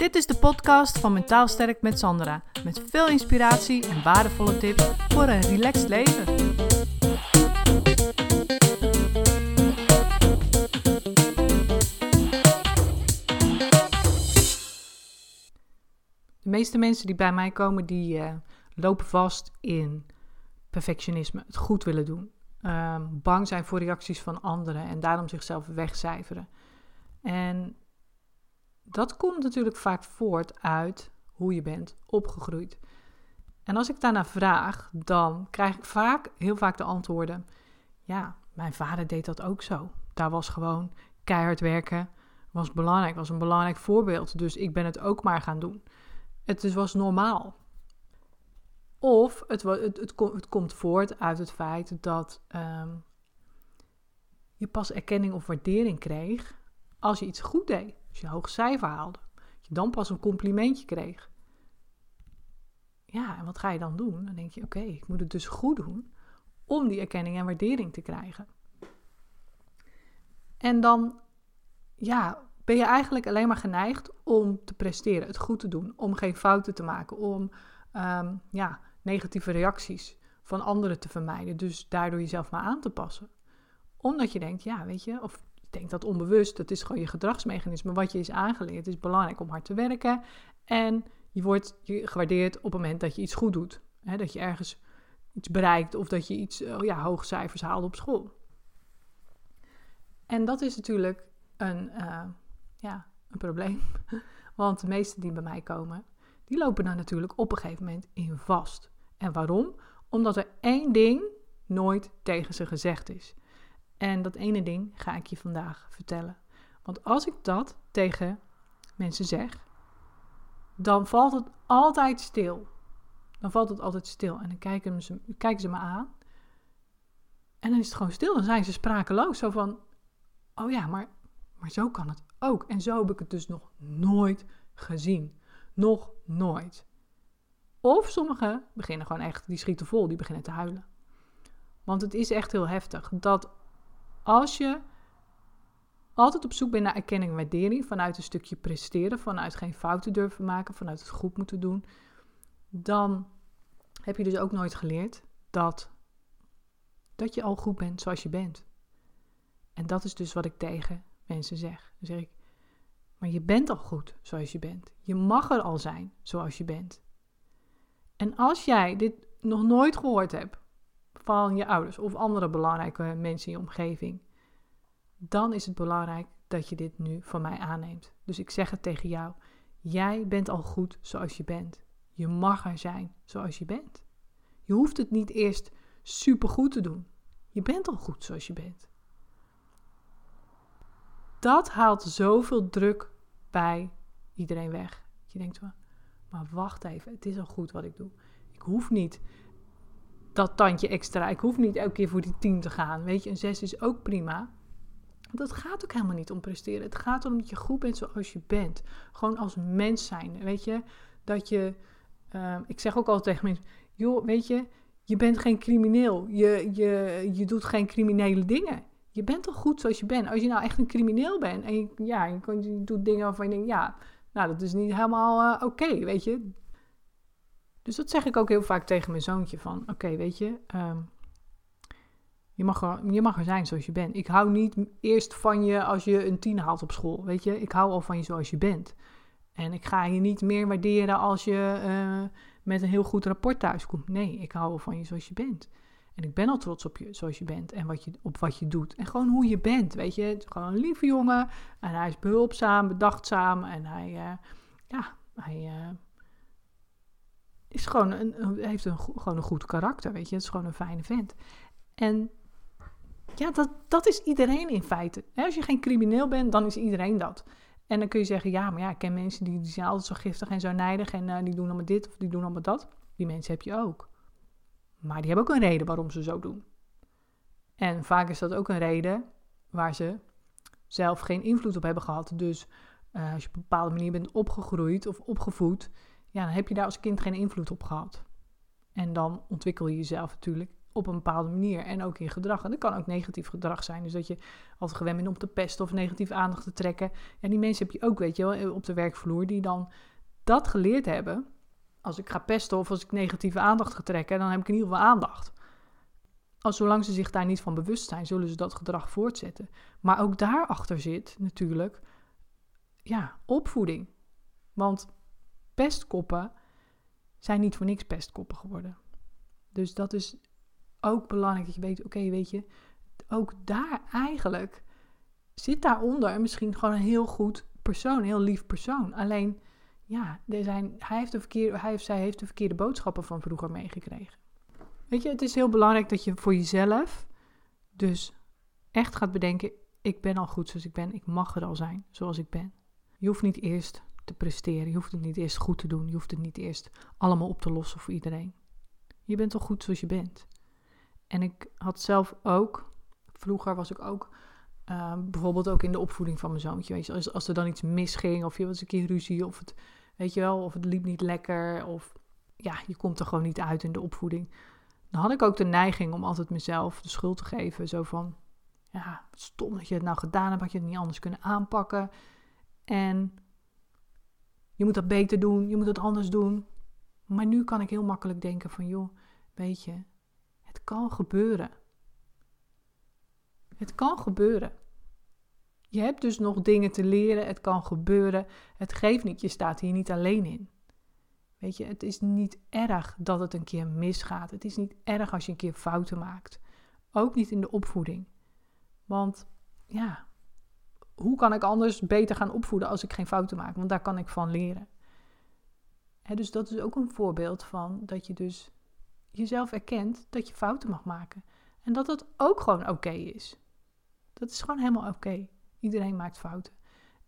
Dit is de podcast van Mentaal Sterk met Sandra. Met veel inspiratie en waardevolle tips voor een relaxed leven. De meeste mensen die bij mij komen, die uh, lopen vast in perfectionisme, het goed willen doen. Um, bang zijn voor reacties van anderen en daarom zichzelf wegcijferen. En dat komt natuurlijk vaak voort uit hoe je bent opgegroeid. En als ik daarna vraag, dan krijg ik vaak, heel vaak de antwoorden: Ja, mijn vader deed dat ook zo. Daar was gewoon keihard werken, was belangrijk, was een belangrijk voorbeeld. Dus ik ben het ook maar gaan doen. Het was normaal. Of het, het, komt voort uit het feit dat um, je pas erkenning of waardering kreeg als je iets goed deed. Als je een hoog cijfer haalde. Dat je dan pas een complimentje kreeg. Ja, en wat ga je dan doen? Dan denk je, oké, ik moet het dus goed doen om die erkenning en waardering te krijgen. En dan, ja, ben je eigenlijk alleen maar geneigd om te presteren, het goed te doen, om geen fouten te maken, om ehm, ja, negatieve reacties van anderen te vermijden. Dus daardoor jezelf maar aan te passen. Omdat je denkt, ja, weet je, of denk dat onbewust, dat is gewoon je gedragsmechanisme, wat je is aangeleerd. Het is belangrijk om hard te werken en je wordt gewaardeerd op het moment dat je iets goed doet. dat je ergens iets bereikt of dat je iets, oh ja, hoge cijfers haalt op school. En dat is natuurlijk een, uh, ja, een probleem. Want de meesten die bij mij komen, die lopen daar natuurlijk op een gegeven moment in vast. En waarom? Omdat er één ding nooit tegen ze gezegd is. En dat ene ding ga ik je vandaag vertellen. Want als ik dat tegen mensen zeg, dan valt het altijd stil. Dan valt het altijd stil. En dan kijken ze, kijken ze me aan. En dan is het gewoon stil. Dan zijn ze sprakeloos. Zo van, oh ja, maar, maar zo kan het ook. En zo heb ik het dus nog nooit gezien. Nog nooit. Of sommigen beginnen gewoon echt, die schieten vol, die beginnen te huilen. Want het is echt heel heftig dat als je altijd op zoek bent naar erkenning en waardering vanuit een stukje presteren, vanuit geen fouten durven maken, vanuit het goed moeten doen, dan heb je dus ook nooit geleerd dat, dat je al goed bent zoals je bent. En dat is dus wat ik tegen mensen zeg. Dan zeg ik, maar je bent al goed zoals je bent. Je mag er al zijn zoals je bent. En als jij dit nog nooit gehoord hebt van je ouders of andere belangrijke mensen in je omgeving, dan is het belangrijk dat je dit nu van mij aanneemt. Dus ik zeg het tegen jou: jij bent al goed zoals je bent. Je mag er zijn zoals je bent. Je hoeft het niet eerst supergoed te doen. Je bent al goed zoals je bent. Dat haalt zoveel druk bij iedereen weg. Je denkt, maar wacht even, het is al goed wat ik doe. Ik hoef niet dat tandje extra. Ik hoef niet elke keer voor die 10 te gaan. Weet je, een 6 is ook prima. Dat gaat ook helemaal niet om presteren. Het gaat erom dat je goed bent zoals je bent. Gewoon als mens zijn. Weet je, dat je. Uh, ik zeg ook altijd tegen mensen: joh, weet je, je bent geen crimineel. Je, je, je doet geen criminele dingen. Je bent toch goed zoals je bent. Als je nou echt een crimineel bent en je, ja, je, doet dingen waarvan je denkt: ja, nou, dat is niet helemaal uh, oké, weet je. Dus dat zeg ik ook heel vaak tegen mijn zoontje van, oké, weet je, um, je, mag er, je mag er zijn zoals je bent. Ik hou niet eerst van je als je een tien haalt op school, weet je. Ik hou al van je zoals je bent. En ik ga je niet meer waarderen als je uh, met een heel goed rapport thuis komt. Nee, ik hou al van je zoals je bent. En ik ben al trots op je zoals je bent en wat je, op wat je doet. En gewoon hoe je bent, weet je. Gewoon een lieve jongen. En hij is behulpzaam, bedachtzaam. En hij, uh, ja, hij... Uh, is gewoon een, heeft een, gewoon een goed karakter, weet je. Het is gewoon een fijne vent. En ja, dat, dat is iedereen in feite. Als je geen crimineel bent, dan is iedereen dat. En dan kun je zeggen, ja, maar ja, ik ken mensen die, zijn altijd zo giftig en zo nijdig en uh, die doen allemaal dit of die doen allemaal dat. Die mensen heb je ook. Maar die hebben ook een reden waarom ze zo doen. En vaak is dat ook een reden waar ze zelf geen invloed op hebben gehad. Dus uh, als je op een bepaalde manier bent opgegroeid of opgevoed, ja, dan heb je daar als kind geen invloed op gehad. En dan ontwikkel je jezelf natuurlijk op een bepaalde manier en ook in gedrag. En dat kan ook negatief gedrag zijn. Dus dat je altijd gewend bent om te pesten of negatief aandacht te trekken. En die mensen heb je ook, weet je wel, op de werkvloer die dan dat geleerd hebben. Als ik ga pesten of als ik negatieve aandacht ga trekken, dan heb ik in ieder geval aandacht. Als zolang ze zich daar niet van bewust zijn, zullen ze dat gedrag voortzetten. Maar ook daarachter zit natuurlijk, ja, opvoeding. Want pestkoppen zijn niet voor niks pestkoppen geworden. Dus dat is ook belangrijk dat je weet, oké, weet je, ook daar eigenlijk zit daaronder misschien gewoon een heel goed persoon, heel lief persoon. Alleen, ja, er zijn, hij, heeft de verkeerde, hij of zij heeft de verkeerde boodschappen van vroeger meegekregen. Weet je, het is heel belangrijk dat je voor jezelf dus echt gaat bedenken, ik ben al goed zoals ik ben, ik mag er al zijn zoals ik ben. Je hoeft niet eerst te presteren, je hoeft het niet eerst goed te doen, je hoeft het niet eerst allemaal op te lossen voor iedereen. Je bent al goed zoals je bent. En ik had zelf ook, vroeger was ik ook, uh, bijvoorbeeld ook in de opvoeding van mijn zoontje. Weet je, als, als er dan iets misging, of je was een keer ruzie, of het, weet je wel, of het liep niet lekker, of ja, je komt er gewoon niet uit in de opvoeding. Dan had ik ook de neiging om altijd mezelf de schuld te geven. Zo van, ja, stom dat je het nou gedaan hebt, had je het niet anders kunnen aanpakken. En je moet dat beter doen, je moet het anders doen. Maar nu kan ik heel makkelijk denken van, joh, weet je, het kan gebeuren. Het kan gebeuren. Je hebt dus nog dingen te leren, het kan gebeuren. Het geeft niet, je staat hier niet alleen in. Weet je, het is niet erg dat het een keer misgaat. Het is niet erg als je een keer fouten maakt. Ook niet in de opvoeding. Want ja, hoe kan ik anders beter gaan opvoeden als ik geen fouten maak? Want daar kan ik van leren. dus dat is ook een voorbeeld van dat je dus jezelf erkent dat je fouten mag maken. En dat dat ook gewoon oké is. Dat is gewoon helemaal oké. Iedereen maakt fouten.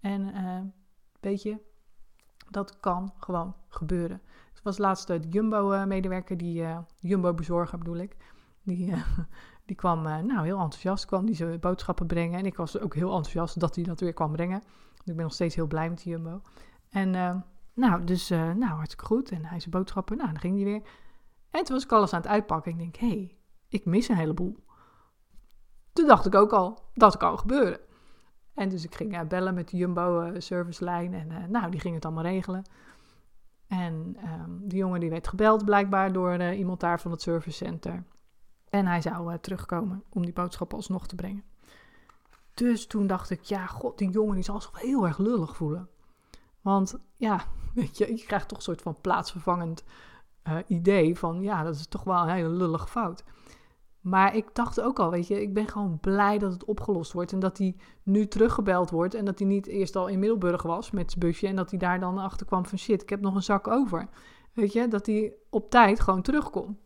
En uh, weet je, dat kan gewoon gebeuren. Het was laatst de Jumbo-medewerker, die uh, Jumbo-bezorger bedoel ik. Die, die kwam nou, heel enthousiast, kwam die zijn boodschappen brengen. En ik was ook heel enthousiast dat hij dat weer kwam brengen. ik ben nog steeds heel blij met die Jumbo. En nou, dus nou, hartstikke goed. En hij zijn boodschappen, nou, dan ging hij weer. En toen was ik alles aan het uitpakken. Ik denk, hé, hey, ik mis een heleboel. Toen dacht ik ook al, dat kan gebeuren. En dus ik ging uh, bellen met de Jumbo uh, servicelijn. En nou, die ging het allemaal regelen. En um, die jongen die werd gebeld blijkbaar door iemand daar van het servicecenter. En hij zou terugkomen om die boodschap alsnog te brengen. Dus toen dacht ik, ja, god, die jongen die zal zich heel erg lullig voelen. Want ja, weet je, je krijgt toch een soort van plaatsvervangend uh, idee van ja, dat is toch wel een hele lullige fout. Maar ik dacht ook al, weet je, ik ben gewoon blij dat het opgelost wordt. En dat hij nu teruggebeld wordt. En dat hij niet eerst al in Middelburg was met zijn busje. En dat hij daar dan achter kwam van shit, ik heb nog een zak over. Weet je, dat hij op tijd gewoon terugkomt.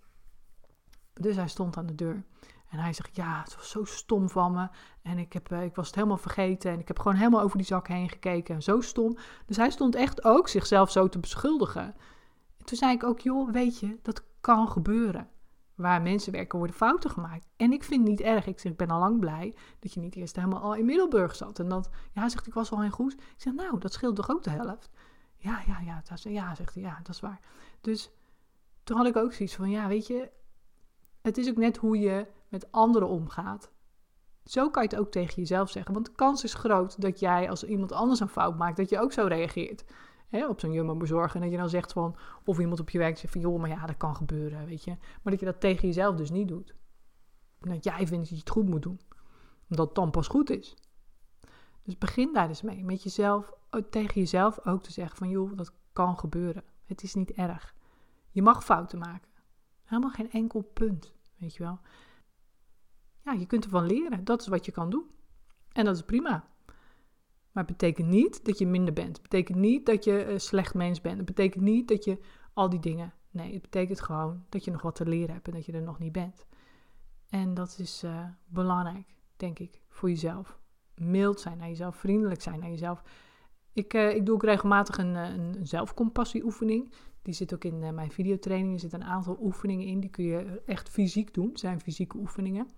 Dus hij stond aan de deur. En hij zegt, ja, het was zo stom van me. En ik, heb, eh, ik was het helemaal vergeten. En ik heb gewoon helemaal over die zak heen gekeken. En zo stom. Dus hij stond echt ook zichzelf zo te beschuldigen toen zei ik ook, joh, weet je, dat kan gebeuren. Waar mensen werken worden fouten gemaakt. En ik vind het niet erg. Ik zeg, ik ben al lang blij dat je niet eerst helemaal al in Middelburg zat. En dat, ja, zegt ik was al in Goes. Ik zeg, nou, dat scheelt toch ook de helft? Ja, ja, ja, dat ja, zegt hij, ja, dat is waar. Dus toen had ik ook zoiets van, ja, weet je, het is ook net hoe je met anderen omgaat. Zo kan je het ook tegen jezelf zeggen. Want de kans is groot dat jij, als iemand anders een fout maakt, dat je ook zo reageert hè, op zo'n jumbo bezorgen. En dat je dan zegt van, of iemand op je werk zegt van, joh, maar ja, dat kan gebeuren, weet je. Maar dat je dat tegen jezelf dus niet doet. dat jij vindt dat je het goed moet doen. Omdat het dan pas goed is. Dus begin daar dus mee. Met jezelf, tegen jezelf ook te zeggen van, joh, dat kan gebeuren. Het is niet erg. Je mag fouten maken. Helemaal geen enkel punt, weet je wel. Ja, je kunt ervan leren. Dat is wat je kan doen. En dat is prima. Maar het betekent niet dat je minder bent. Het betekent niet dat je een slecht mens bent. Het betekent niet dat je al die dingen. Nee, het betekent gewoon dat je nog wat te leren hebt en dat je er nog niet bent. En dat is uh, belangrijk, denk ik, voor jezelf. Mild zijn naar jezelf, vriendelijk zijn naar jezelf. Ik, uh, ik doe ook regelmatig een, eh, een, een zelfcompassieoefening. Die zit ook in uh, mijn videotraining. Er zitten een aantal oefeningen in. Die kun je echt fysiek doen. Het zijn fysieke oefeningen.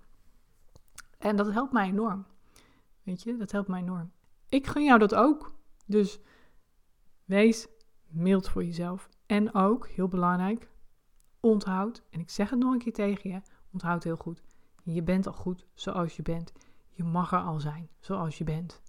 En dat helpt mij enorm. Weet je, dat helpt mij enorm. Ik gun jou dat ook. Dus wees mild voor jezelf. En ook, heel belangrijk, onthoud, en ik zeg het nog een keer tegen je, Onthoud heel goed. Je bent al goed zoals je bent. Je mag er al zijn zoals je bent.